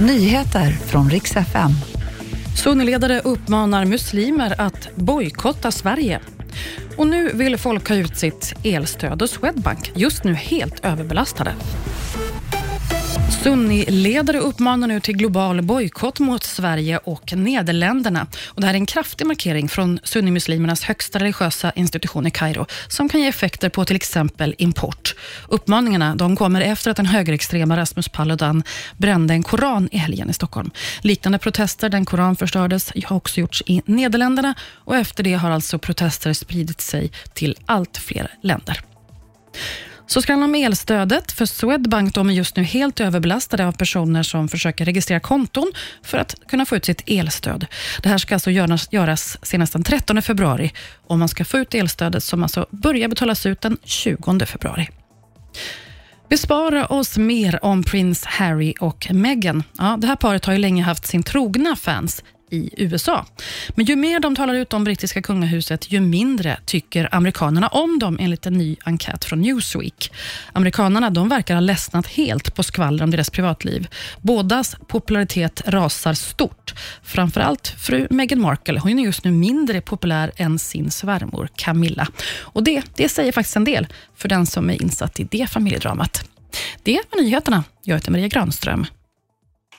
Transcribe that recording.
Nyheter från riks FM. Sunniledare uppmanar muslimer att bojkotta Sverige. Och nu vill folk ha ut sitt elstöd och Swedbank just nu helt överbelastade. Sunniledare uppmanar nu till global bojkott mot Sverige och Nederländerna. Och det här är en kraftig markering från sunnimuslimernas högsta religiösa institution i Kairo som kan ge effekter på till exempel import. Uppmaningarna de kommer efter att den högerextrema Rasmus Paludan brände en koran i helgen i Stockholm. Liknande protester, den koran förstördes, har också gjorts i Nederländerna och efter det har alltså protester spridit sig till allt fler länder. Så ska det handla om elstödet, för Swedbank de är just nu helt överbelastade av personer som försöker registrera konton för att kunna få ut sitt elstöd. Det här ska alltså göras, göras senast den 13 februari och man ska få ut elstödet som alltså börjar betalas ut den 20 februari. Bespara oss mer om prins Harry och Meghan. Ja, det här paret har ju länge haft sin trogna fans i USA. Men ju mer de talar ut om brittiska kungahuset, ju mindre tycker amerikanerna om dem, enligt en ny enkät från Newsweek. Amerikanerna de verkar ha ledsnat helt på skvaller om deras privatliv. Bådas popularitet rasar stort. Framförallt fru Meghan Markle. Hon är just nu mindre populär än sin svärmor Camilla. Och det, det säger faktiskt en del för den som är insatt i det familjedramat. Det var nyheterna. Jag heter Maria Granström.